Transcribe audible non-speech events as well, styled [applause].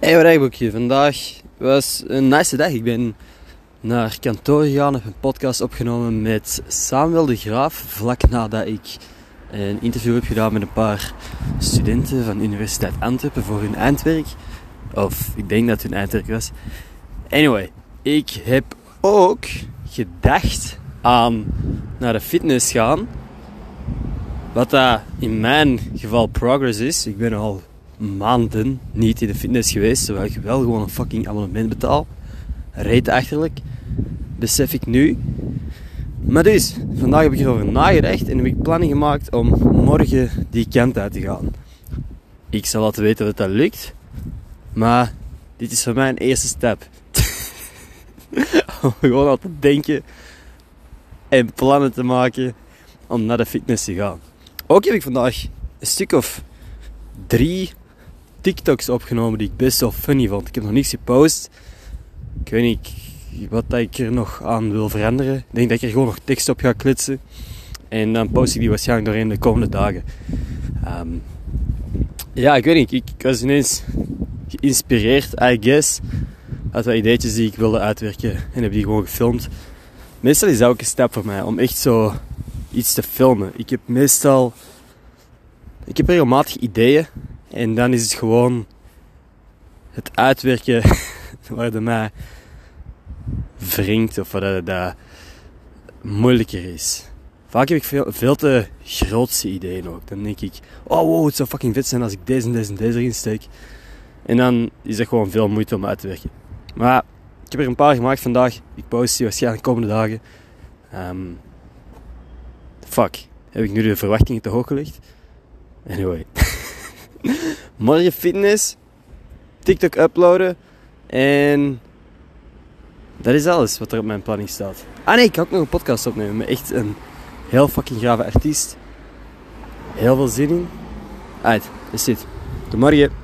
Hey, Rijboekje. Vandaag was een nice dag. Ik ben naar kantoor gegaan, heb een podcast opgenomen met Samuel de Graaf. Vlak nadat ik een interview heb gedaan met een paar studenten van de Universiteit Antwerpen voor hun eindwerk. Of ik denk dat het hun eindwerk was. Anyway, ik heb ook gedacht aan naar de fitness gaan. Wat dat in mijn geval progress is. Ik ben al maanden niet in de fitness geweest, terwijl ik wel gewoon een fucking abonnement betaal. Reetachterlijk. Besef ik nu. Maar dus, vandaag heb ik erover nagedacht en heb ik plannen gemaakt om morgen die kant uit te gaan. Ik zal laten weten of dat lukt. Maar dit is voor mij een eerste stap. [laughs] om gewoon al te denken en plannen te maken om naar de fitness te gaan. Ook heb ik vandaag een stuk of drie TikToks opgenomen die ik best wel funny vond. Ik heb nog niets gepost. Ik weet niet wat ik er nog aan wil veranderen. Ik denk dat ik er gewoon nog tekst op ga klitsen. En dan post ik die waarschijnlijk doorheen de komende dagen. Ehm, ja, ik weet niet. Ik, was ineens geïnspireerd, I guess. Uit wat ideetjes die ik wilde uitwerken. En heb die gewoon gefilmd. Meestal is dat ook een stap voor mij. Om echt zo iets te filmen. Ik heb meestal... Ik heb regelmatig ideeën. En dan is het gewoon het uitwerken [laughs] waar de mij wringt of wat dat, moeilijker is. Vaak heb ik veel, veel te grootste ideeën ook. Dan denk ik, oh wow, het zou fucking vet zijn als ik deze en deze en deze erin steek. En dan is dat gewoon veel moeite om uit te werken. Maar ik heb er een paar gemaakt vandaag. Ik post die waarschijnlijk de komende dagen. Um, fuck, heb ik nu de verwachtingen te hoog gelegd? Anyway. [laughs] Morgen fitness, TikTok uploaden en dat is alles wat er op mijn planning staat. Ah nee, ik ga ook nog een podcast opnemen met echt een heel fucking grave artiest. Heel veel zin in. Uit, is dit. Tot morgen.